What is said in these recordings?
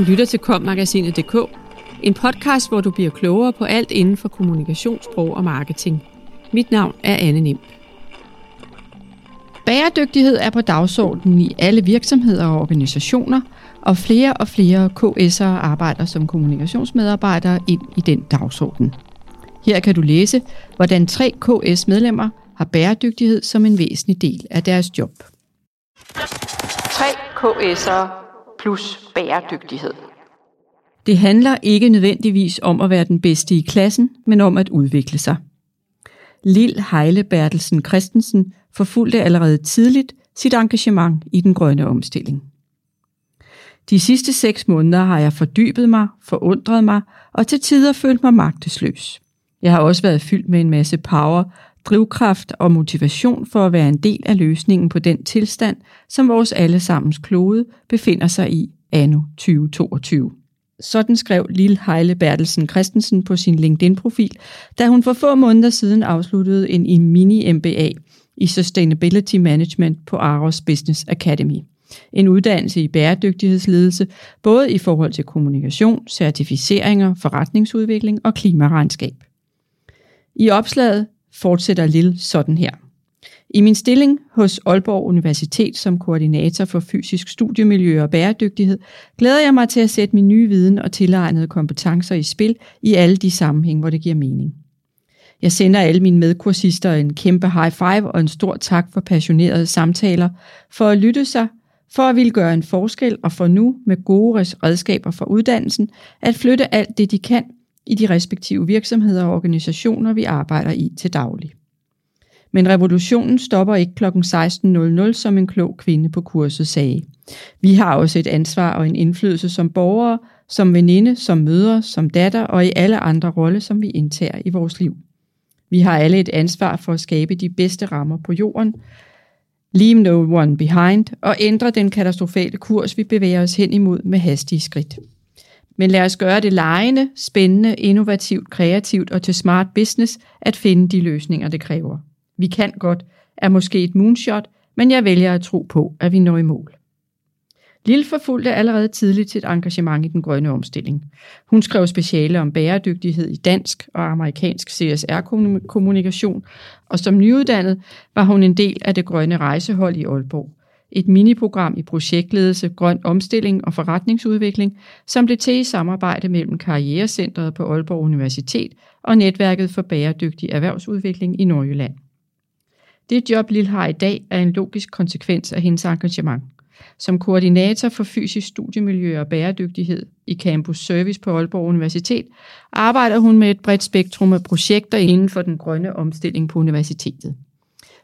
Du lytter til kommagasinet.dk, en podcast, hvor du bliver klogere på alt inden for kommunikationssprog og marketing. Mit navn er Anne Nim. Bæredygtighed er på dagsordenen i alle virksomheder og organisationer, og flere og flere KS'ere arbejder som kommunikationsmedarbejdere ind i den dagsorden. Her kan du læse, hvordan tre KS-medlemmer har bæredygtighed som en væsentlig del af deres job. 3 KS'ere plus bæredygtighed. Det handler ikke nødvendigvis om at være den bedste i klassen, men om at udvikle sig. Lil Heile Bertelsen Christensen forfulgte allerede tidligt sit engagement i den grønne omstilling. De sidste seks måneder har jeg fordybet mig, forundret mig og til tider følt mig magtesløs. Jeg har også været fyldt med en masse power, drivkraft og motivation for at være en del af løsningen på den tilstand, som vores allesammens klode befinder sig i anno 2022. Sådan skrev Lille Heile Bertelsen Christensen på sin LinkedIn-profil, da hun for få måneder siden afsluttede en mini-MBA i Sustainability Management på Aros Business Academy. En uddannelse i bæredygtighedsledelse, både i forhold til kommunikation, certificeringer, forretningsudvikling og klimaregnskab. I opslaget fortsætter Lille sådan her. I min stilling hos Aalborg Universitet som koordinator for fysisk studiemiljø og bæredygtighed, glæder jeg mig til at sætte min nye viden og tilegnede kompetencer i spil i alle de sammenhæng, hvor det giver mening. Jeg sender alle mine medkursister en kæmpe high five og en stor tak for passionerede samtaler, for at lytte sig, for at ville gøre en forskel og for nu med gode redskaber for uddannelsen at flytte alt det, de kan i de respektive virksomheder og organisationer, vi arbejder i til daglig. Men revolutionen stopper ikke kl. 16.00, som en klog kvinde på kurset sagde. Vi har også et ansvar og en indflydelse som borgere, som veninde, som mødre, som datter og i alle andre roller, som vi indtager i vores liv. Vi har alle et ansvar for at skabe de bedste rammer på jorden, leave no one behind og ændre den katastrofale kurs, vi bevæger os hen imod med hastige skridt. Men lad os gøre det lejende, spændende, innovativt, kreativt og til smart business at finde de løsninger, det kræver. Vi kan godt er måske et moonshot, men jeg vælger at tro på, at vi når i mål. Lille forfulgte allerede tidligt sit engagement i den grønne omstilling. Hun skrev speciale om bæredygtighed i dansk og amerikansk CSR-kommunikation, og som nyuddannet var hun en del af det grønne rejsehold i Aalborg. Et miniprogram i projektledelse, grøn omstilling og forretningsudvikling, som blev til i samarbejde mellem Karrierecentret på Aalborg Universitet og Netværket for Bæredygtig Erhvervsudvikling i Nordjylland. Det job, Lille har i dag, er en logisk konsekvens af hendes engagement. Som koordinator for fysisk studiemiljø og bæredygtighed i Campus Service på Aalborg Universitet, arbejder hun med et bredt spektrum af projekter inden for den grønne omstilling på universitetet.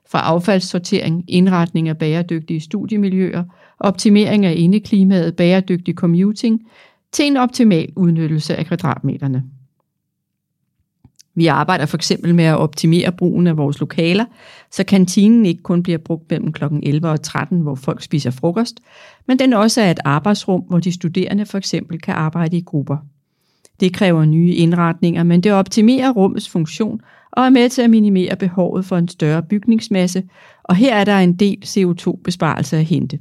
Fra affaldssortering, indretning af bæredygtige studiemiljøer, optimering af indeklimaet, bæredygtig commuting, til en optimal udnyttelse af kvadratmeterne. Vi arbejder for eksempel med at optimere brugen af vores lokaler, så kantinen ikke kun bliver brugt mellem kl. 11 og 13, hvor folk spiser frokost, men den også er et arbejdsrum, hvor de studerende for eksempel kan arbejde i grupper. Det kræver nye indretninger, men det optimerer rummets funktion og er med til at minimere behovet for en større bygningsmasse, og her er der en del CO2-besparelse at hente.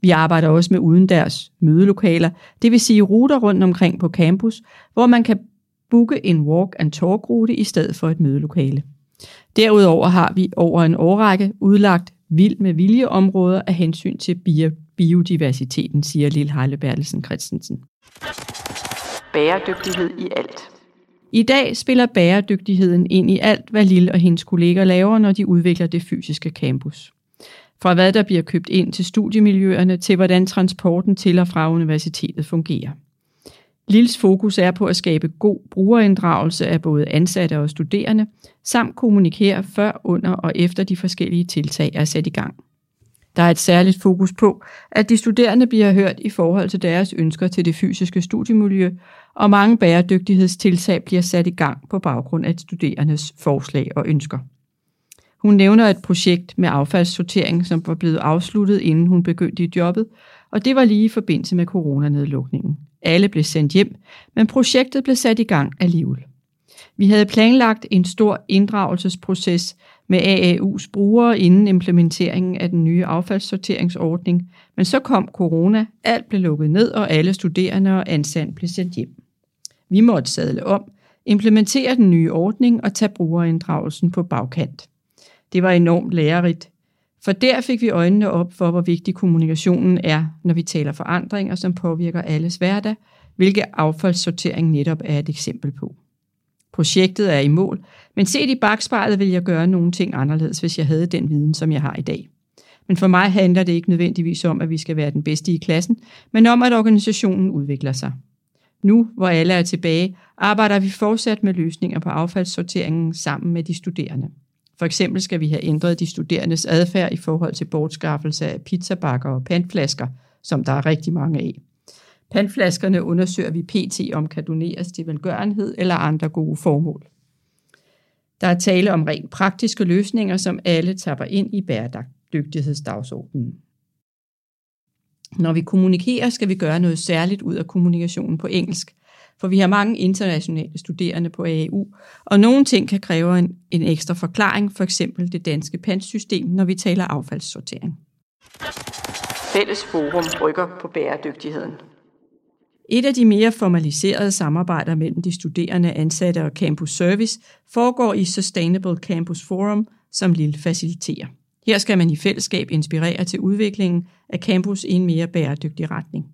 Vi arbejder også med udendørs mødelokaler, det vil sige ruter rundt omkring på campus, hvor man kan booke en walk and talk rute i stedet for et mødelokale. Derudover har vi over en årrække udlagt vild med viljeområder af hensyn til biodiversiteten, siger Lille Heile Bertelsen Christensen. Bæredygtighed i alt. I dag spiller bæredygtigheden ind i alt, hvad Lille og hendes kolleger laver, når de udvikler det fysiske campus. Fra hvad der bliver købt ind til studiemiljøerne, til hvordan transporten til og fra universitetet fungerer. Lils fokus er på at skabe god brugerinddragelse af både ansatte og studerende, samt kommunikere før, under og efter de forskellige tiltag er sat i gang. Der er et særligt fokus på, at de studerende bliver hørt i forhold til deres ønsker til det fysiske studiemiljø, og mange bæredygtighedstiltag bliver sat i gang på baggrund af studerendes forslag og ønsker. Hun nævner et projekt med affaldssortering, som var blevet afsluttet, inden hun begyndte i jobbet, og det var lige i forbindelse med coronanedlukningen. Alle blev sendt hjem, men projektet blev sat i gang alligevel. Vi havde planlagt en stor inddragelsesproces med AAU's brugere inden implementeringen af den nye affaldssorteringsordning, men så kom corona, alt blev lukket ned, og alle studerende og ansatte blev sendt hjem. Vi måtte sadle om, implementere den nye ordning og tage brugerinddragelsen på bagkant. Det var enormt lærerigt, for der fik vi øjnene op for, hvor vigtig kommunikationen er, når vi taler forandringer, som påvirker alles hverdag, hvilket affaldssortering netop er et eksempel på. Projektet er i mål, men set i bagspejlet vil jeg gøre nogle ting anderledes, hvis jeg havde den viden, som jeg har i dag. Men for mig handler det ikke nødvendigvis om, at vi skal være den bedste i klassen, men om, at organisationen udvikler sig. Nu, hvor alle er tilbage, arbejder vi fortsat med løsninger på affaldssorteringen sammen med de studerende. For eksempel skal vi have ændret de studerendes adfærd i forhold til bortskaffelse af pizzabakker og pantflasker, som der er rigtig mange af. Pandflaskerne undersøger vi pt. om kan doneres til velgørenhed eller andre gode formål. Der er tale om rent praktiske løsninger, som alle tapper ind i bæredygtighedsdagsordenen. Når vi kommunikerer, skal vi gøre noget særligt ud af kommunikationen på engelsk, for vi har mange internationale studerende på AAU, og nogle ting kan kræve en, en ekstra forklaring, for eksempel det danske pantsystem, når vi taler affaldssortering. Fælles Forum rykker på bæredygtigheden. Et af de mere formaliserede samarbejder mellem de studerende, ansatte og Campus Service foregår i Sustainable Campus Forum, som Lille faciliterer. Her skal man i fællesskab inspirere til udviklingen af campus i en mere bæredygtig retning.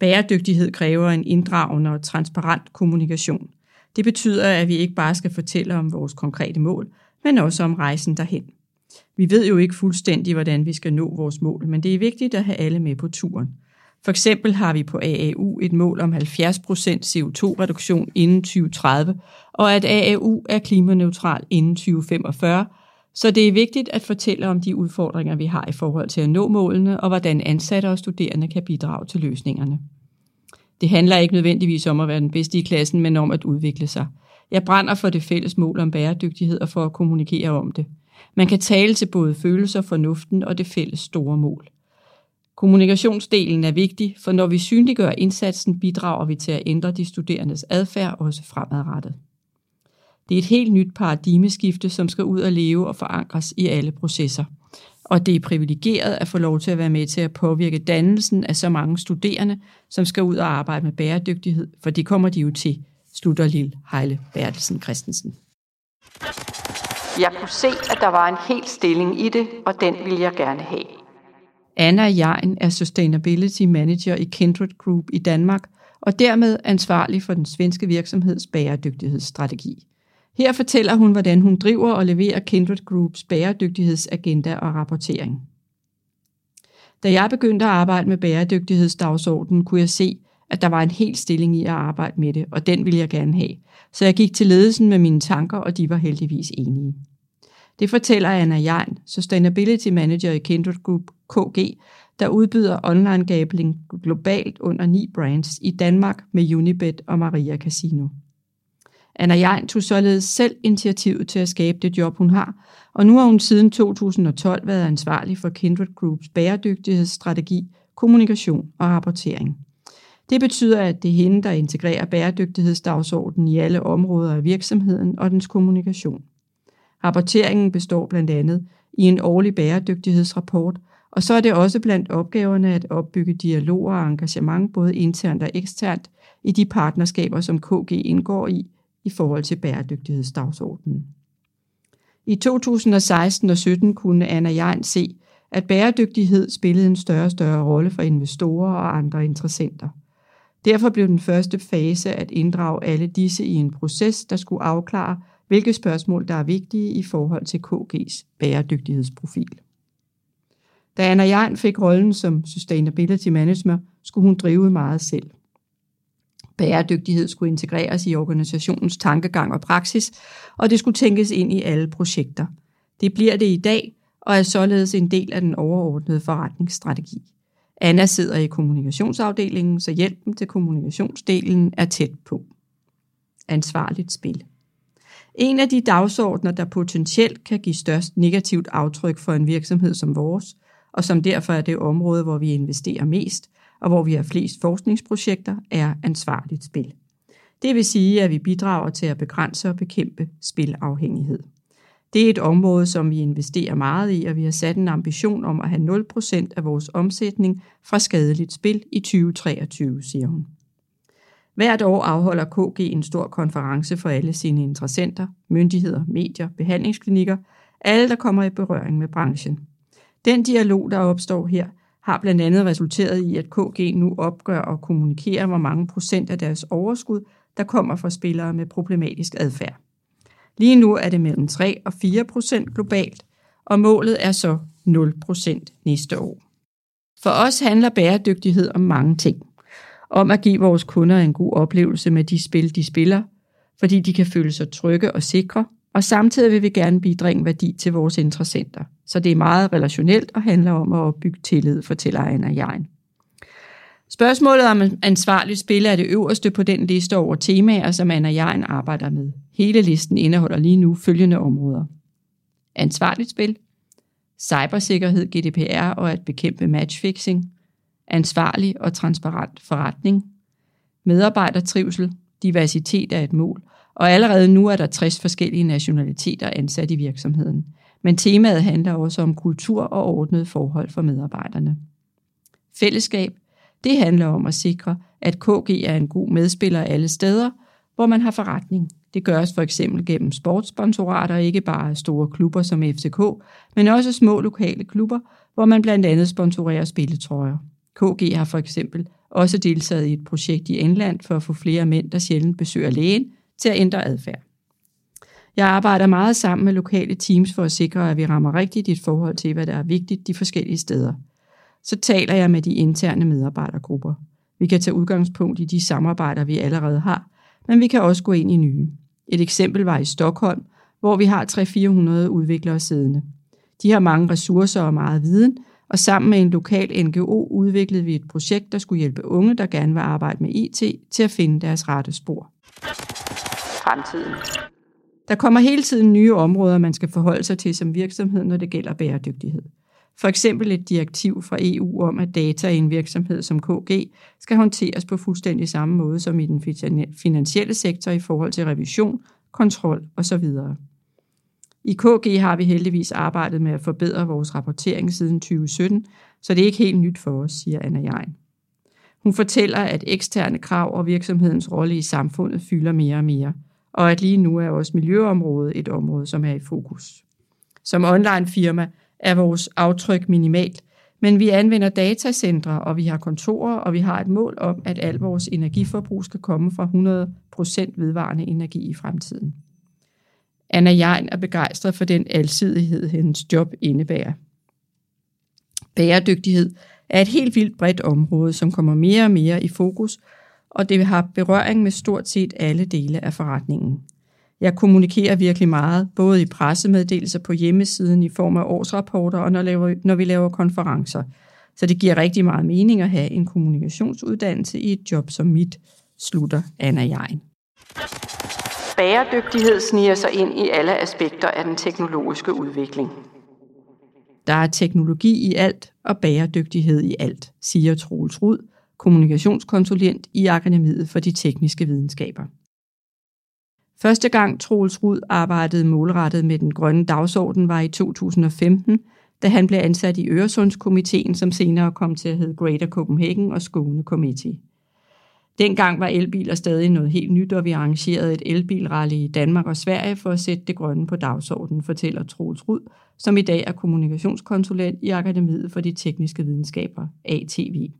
Bæredygtighed kræver en inddragende og transparent kommunikation. Det betyder, at vi ikke bare skal fortælle om vores konkrete mål, men også om rejsen derhen. Vi ved jo ikke fuldstændig, hvordan vi skal nå vores mål, men det er vigtigt at have alle med på turen. For eksempel har vi på AAU et mål om 70% CO2-reduktion inden 2030, og at AAU er klimaneutral inden 2045, så det er vigtigt at fortælle om de udfordringer, vi har i forhold til at nå målene, og hvordan ansatte og studerende kan bidrage til løsningerne. Det handler ikke nødvendigvis om at være den bedste i klassen, men om at udvikle sig. Jeg brænder for det fælles mål om bæredygtighed og for at kommunikere om det. Man kan tale til både følelser, fornuften og det fælles store mål. Kommunikationsdelen er vigtig, for når vi synliggør indsatsen, bidrager vi til at ændre de studerendes adfærd også fremadrettet. Det er et helt nyt paradigmeskifte, som skal ud og leve og forankres i alle processer. Og det er privilegeret at få lov til at være med til at påvirke dannelsen af så mange studerende, som skal ud og arbejde med bæredygtighed, for det kommer de jo til, slutter Lille Heile Bertelsen Christensen. Jeg kunne se, at der var en hel stilling i det, og den vil jeg gerne have. Anna Jein er Sustainability Manager i Kindred Group i Danmark, og dermed ansvarlig for den svenske virksomheds bæredygtighedsstrategi. Her fortæller hun, hvordan hun driver og leverer Kindred Groups bæredygtighedsagenda og rapportering. Da jeg begyndte at arbejde med bæredygtighedsdagsordenen, kunne jeg se, at der var en hel stilling i at arbejde med det, og den ville jeg gerne have. Så jeg gik til ledelsen med mine tanker, og de var heldigvis enige. Det fortæller Anna Jein, Sustainability Manager i Kindred Group KG, der udbyder online gambling globalt under ni brands i Danmark med Unibet og Maria Casino. Anna Jein tog således selv initiativet til at skabe det job, hun har, og nu har hun siden 2012 været ansvarlig for Kindred Groups bæredygtighedsstrategi, kommunikation og rapportering. Det betyder, at det er hende, der integrerer bæredygtighedsdagsordenen i alle områder af virksomheden og dens kommunikation. Rapporteringen består blandt andet i en årlig bæredygtighedsrapport, og så er det også blandt opgaverne at opbygge dialoger og engagement både internt og eksternt i de partnerskaber, som KG indgår i i forhold til bæredygtighedsdagsordenen. I 2016 og 17 kunne Anna Jein se, at bæredygtighed spillede en større og større rolle for investorer og andre interessenter. Derfor blev den første fase at inddrage alle disse i en proces, der skulle afklare, hvilke spørgsmål der er vigtige i forhold til KG's bæredygtighedsprofil. Da Anna Jern fik rollen som Sustainability Manager, skulle hun drive meget selv. Bæredygtighed skulle integreres i organisationens tankegang og praksis, og det skulle tænkes ind i alle projekter. Det bliver det i dag, og er således en del af den overordnede forretningsstrategi. Anna sidder i kommunikationsafdelingen, så hjælpen til kommunikationsdelen er tæt på. Ansvarligt spil. En af de dagsordner, der potentielt kan give størst negativt aftryk for en virksomhed som vores, og som derfor er det område, hvor vi investerer mest, og hvor vi har flest forskningsprojekter, er ansvarligt spil. Det vil sige, at vi bidrager til at begrænse og bekæmpe spilafhængighed. Det er et område, som vi investerer meget i, og vi har sat en ambition om at have 0% af vores omsætning fra skadeligt spil i 2023, siger hun. Hvert år afholder KG en stor konference for alle sine interessenter, myndigheder, medier, behandlingsklinikker, alle der kommer i berøring med branchen. Den dialog, der opstår her, har blandt andet resulteret i, at KG nu opgør og kommunikerer, hvor mange procent af deres overskud, der kommer fra spillere med problematisk adfærd. Lige nu er det mellem 3 og 4 procent globalt, og målet er så 0 procent næste år. For os handler bæredygtighed om mange ting. Om at give vores kunder en god oplevelse med de spil, de spiller, fordi de kan føle sig trygge og sikre, og samtidig vil vi gerne bibringe værdi til vores interessenter. Så det er meget relationelt og handler om at opbygge tillid, fortæller Anna Jein. Spørgsmålet om ansvarligt spil er det øverste på den liste over temaer, som Anna Jein arbejder med. Hele listen indeholder lige nu følgende områder. Ansvarligt spil, cybersikkerhed, GDPR og at bekæmpe matchfixing, ansvarlig og transparent forretning, medarbejdertrivsel, diversitet er et mål, og allerede nu er der 60 forskellige nationaliteter ansat i virksomheden. Men temaet handler også om kultur og ordnede forhold for medarbejderne. Fællesskab, det handler om at sikre, at KG er en god medspiller alle steder, hvor man har forretning. Det gøres for eksempel gennem sportssponsorater, ikke bare store klubber som FCK, men også små lokale klubber, hvor man blandt andet sponsorerer spilletrøjer. KG har for eksempel også deltaget i et projekt i England for at få flere mænd, der sjældent besøger lægen, til at ændre adfærd. Jeg arbejder meget sammen med lokale teams for at sikre, at vi rammer rigtigt i et forhold til, hvad der er vigtigt de forskellige steder. Så taler jeg med de interne medarbejdergrupper. Vi kan tage udgangspunkt i de samarbejder, vi allerede har, men vi kan også gå ind i nye. Et eksempel var i Stockholm, hvor vi har 300-400 udviklere siddende. De har mange ressourcer og meget viden, og sammen med en lokal NGO udviklede vi et projekt, der skulle hjælpe unge, der gerne vil arbejde med IT, til at finde deres rette spor. Fremtiden. Der kommer hele tiden nye områder, man skal forholde sig til som virksomhed, når det gælder bæredygtighed. For eksempel et direktiv fra EU om, at data i en virksomhed som KG skal håndteres på fuldstændig samme måde som i den finansielle sektor i forhold til revision, kontrol osv. I KG har vi heldigvis arbejdet med at forbedre vores rapportering siden 2017, så det er ikke helt nyt for os, siger Anna Jein. Hun fortæller, at eksterne krav og virksomhedens rolle i samfundet fylder mere og mere, og at lige nu er også miljøområdet et område, som er i fokus. Som online firma er vores aftryk minimalt, men vi anvender datacentre, og vi har kontorer, og vi har et mål om, at al vores energiforbrug skal komme fra 100% vedvarende energi i fremtiden. Anna Jein er begejstret for den alsidighed, hendes job indebærer. Bæredygtighed er et helt vildt bredt område, som kommer mere og mere i fokus, og det har berøring med stort set alle dele af forretningen. Jeg kommunikerer virkelig meget, både i pressemeddelelser på hjemmesiden i form af årsrapporter og når, laver, når vi laver konferencer. Så det giver rigtig meget mening at have en kommunikationsuddannelse i et job som mit, slutter Anna Jein. Bæredygtighed sniger sig ind i alle aspekter af den teknologiske udvikling. Der er teknologi i alt og bæredygtighed i alt, siger Troels Rud, kommunikationskonsulent i Akademiet for de Tekniske Videnskaber. Første gang Troels Rud arbejdede målrettet med den grønne dagsorden var i 2015, da han blev ansat i Øresundskomiteen, som senere kom til at hedde Greater Copenhagen og Skåne Committee. Dengang var elbiler stadig noget helt nyt, og vi arrangerede et elbilrally i Danmark og Sverige for at sætte det grønne på dagsordenen, fortæller Troels Rud, som i dag er kommunikationskonsulent i Akademiet for de Tekniske Videnskaber, ATV.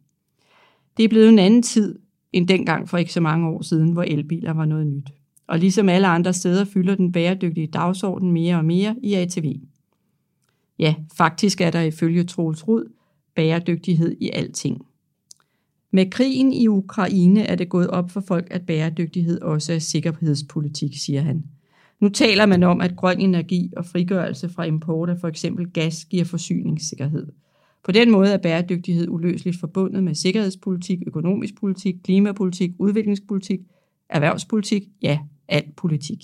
Det er blevet en anden tid end dengang for ikke så mange år siden, hvor elbiler var noget nyt. Og ligesom alle andre steder fylder den bæredygtige dagsorden mere og mere i ATV. Ja, faktisk er der ifølge Troels Rud bæredygtighed i alting. Med krigen i Ukraine er det gået op for folk, at bæredygtighed også er sikkerhedspolitik, siger han. Nu taler man om, at grøn energi og frigørelse fra import af for eksempel gas giver forsyningssikkerhed. På den måde er bæredygtighed uløseligt forbundet med sikkerhedspolitik, økonomisk politik, klimapolitik, udviklingspolitik, erhvervspolitik, ja, alt politik.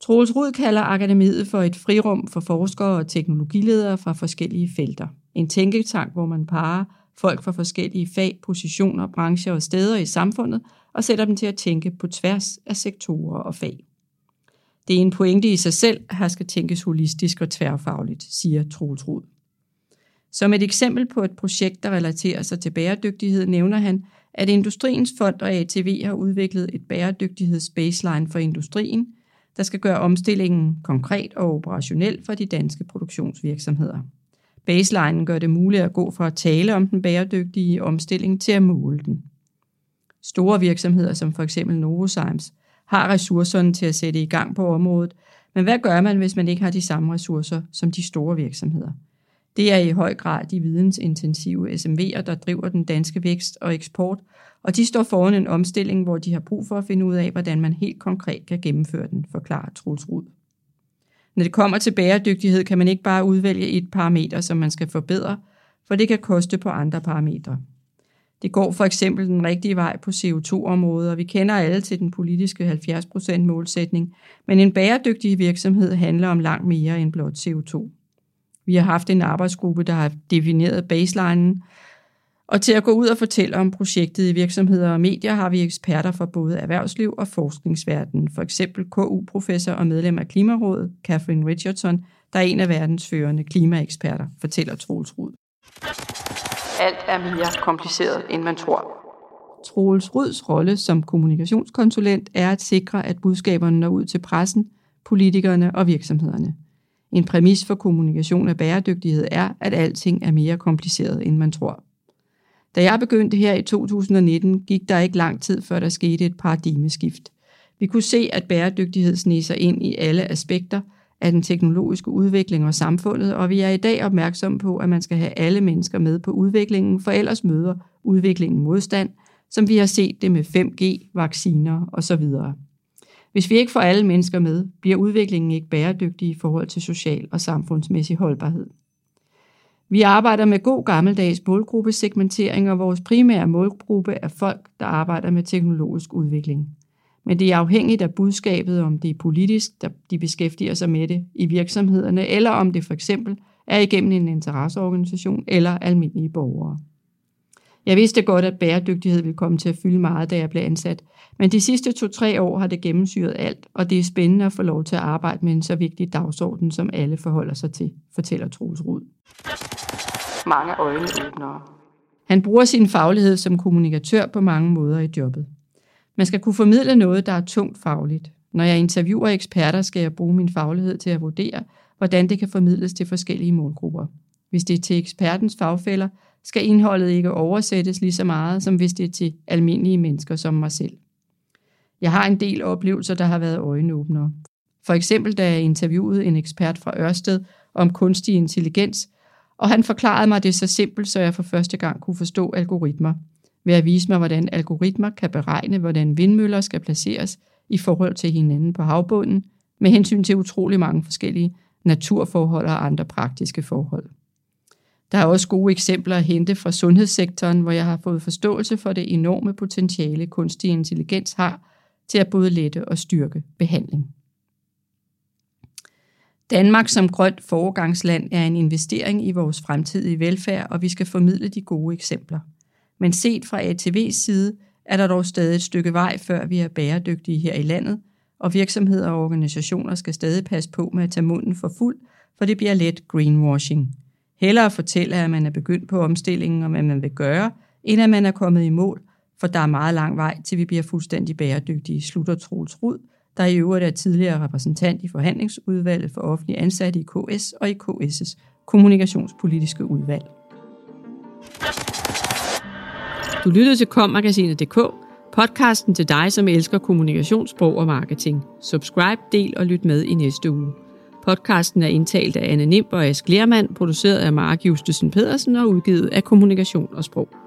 Troels Rud kalder akademiet for et frirum for forskere og teknologiledere fra forskellige felter. En tænketank, hvor man parer folk fra forskellige fag, positioner, brancher og steder i samfundet og sætter dem til at tænke på tværs af sektorer og fag. Det er en pointe i sig selv, at her skal tænkes holistisk og tværfagligt, siger Troels Rud. Som et eksempel på et projekt, der relaterer sig til bæredygtighed, nævner han, at Industriens Fond og ATV har udviklet et bæredygtighedsbaseline for industrien, der skal gøre omstillingen konkret og operationel for de danske produktionsvirksomheder. Baselinen gør det muligt at gå fra at tale om den bæredygtige omstilling til at måle den. Store virksomheder som for eksempel Novozymes har ressourcerne til at sætte i gang på området, men hvad gør man, hvis man ikke har de samme ressourcer som de store virksomheder? Det er i høj grad de vidensintensive SMV'er, der driver den danske vækst og eksport, og de står foran en omstilling, hvor de har brug for at finde ud af, hvordan man helt konkret kan gennemføre den, forklarer Truls Rud. Når det kommer til bæredygtighed, kan man ikke bare udvælge et parameter, som man skal forbedre, for det kan koste på andre parametre. Det går for eksempel den rigtige vej på CO2-området, og vi kender alle til den politiske 70% målsætning, men en bæredygtig virksomhed handler om langt mere end blot CO2. Vi har haft en arbejdsgruppe, der har defineret baselinen, og til at gå ud og fortælle om projektet i virksomheder og medier har vi eksperter fra både erhvervsliv og forskningsverdenen. For eksempel KU-professor og medlem af Klimarådet, Catherine Richardson, der er en af verdens førende klimaeksperter, fortæller Troels Rud. Alt er mere kompliceret, end man tror. Troels Ruds rolle som kommunikationskonsulent er at sikre, at budskaberne når ud til pressen, politikerne og virksomhederne. En præmis for kommunikation af bæredygtighed er, at alting er mere kompliceret, end man tror. Da jeg begyndte her i 2019, gik der ikke lang tid, før der skete et paradigmeskift. Vi kunne se, at bæredygtighed sniger ind i alle aspekter af den teknologiske udvikling og samfundet, og vi er i dag opmærksomme på, at man skal have alle mennesker med på udviklingen, for ellers møder udviklingen modstand, som vi har set det med 5G, vacciner osv. Hvis vi ikke får alle mennesker med, bliver udviklingen ikke bæredygtig i forhold til social og samfundsmæssig holdbarhed. Vi arbejder med god gammeldags målgruppesegmentering, og vores primære målgruppe er folk, der arbejder med teknologisk udvikling. Men det er afhængigt af budskabet, om det er politisk, der de beskæftiger sig med det i virksomhederne, eller om det for eksempel er igennem en interesseorganisation eller almindelige borgere. Jeg vidste godt, at bæredygtighed ville komme til at fylde meget, da jeg blev ansat, men de sidste to-tre år har det gennemsyret alt, og det er spændende at få lov til at arbejde med en så vigtig dagsorden, som alle forholder sig til, fortæller Troels Rud. Mange øjneåbnere. Han bruger sin faglighed som kommunikatør på mange måder i jobbet. Man skal kunne formidle noget, der er tungt fagligt. Når jeg interviewer eksperter, skal jeg bruge min faglighed til at vurdere, hvordan det kan formidles til forskellige målgrupper. Hvis det er til ekspertens fagfælder, skal indholdet ikke oversættes lige så meget, som hvis det er til almindelige mennesker som mig selv. Jeg har en del oplevelser, der har været øjenåbnere. For eksempel da jeg interviewede en ekspert fra Ørsted om kunstig intelligens, og han forklarede mig det så simpelt, så jeg for første gang kunne forstå algoritmer, ved at vise mig, hvordan algoritmer kan beregne, hvordan vindmøller skal placeres i forhold til hinanden på havbunden, med hensyn til utrolig mange forskellige naturforhold og andre praktiske forhold. Der er også gode eksempler at hente fra sundhedssektoren, hvor jeg har fået forståelse for det enorme potentiale kunstig intelligens har til at både lette og styrke behandling. Danmark som grønt foregangsland er en investering i vores fremtidige velfærd, og vi skal formidle de gode eksempler. Men set fra ATV's side er der dog stadig et stykke vej, før vi er bæredygtige her i landet, og virksomheder og organisationer skal stadig passe på med at tage munden for fuld, for det bliver let greenwashing. Hellere fortælle, at man er begyndt på omstillingen og hvad man vil gøre, end at man er kommet i mål, for der er meget lang vej til vi bliver fuldstændig bæredygtige, slutter Troels Rud, der i øvrigt er tidligere repræsentant i forhandlingsudvalget for offentlige ansatte i KS og i KS' kommunikationspolitiske udvalg. Du lyttede til kommagasinet.dk, podcasten til dig, som elsker kommunikationssprog og marketing. Subscribe, del og lyt med i næste uge. Podcasten er indtalt af Anne Nimb og Ask Lermand, produceret af Mark Justesen Pedersen og udgivet af Kommunikation og Sprog.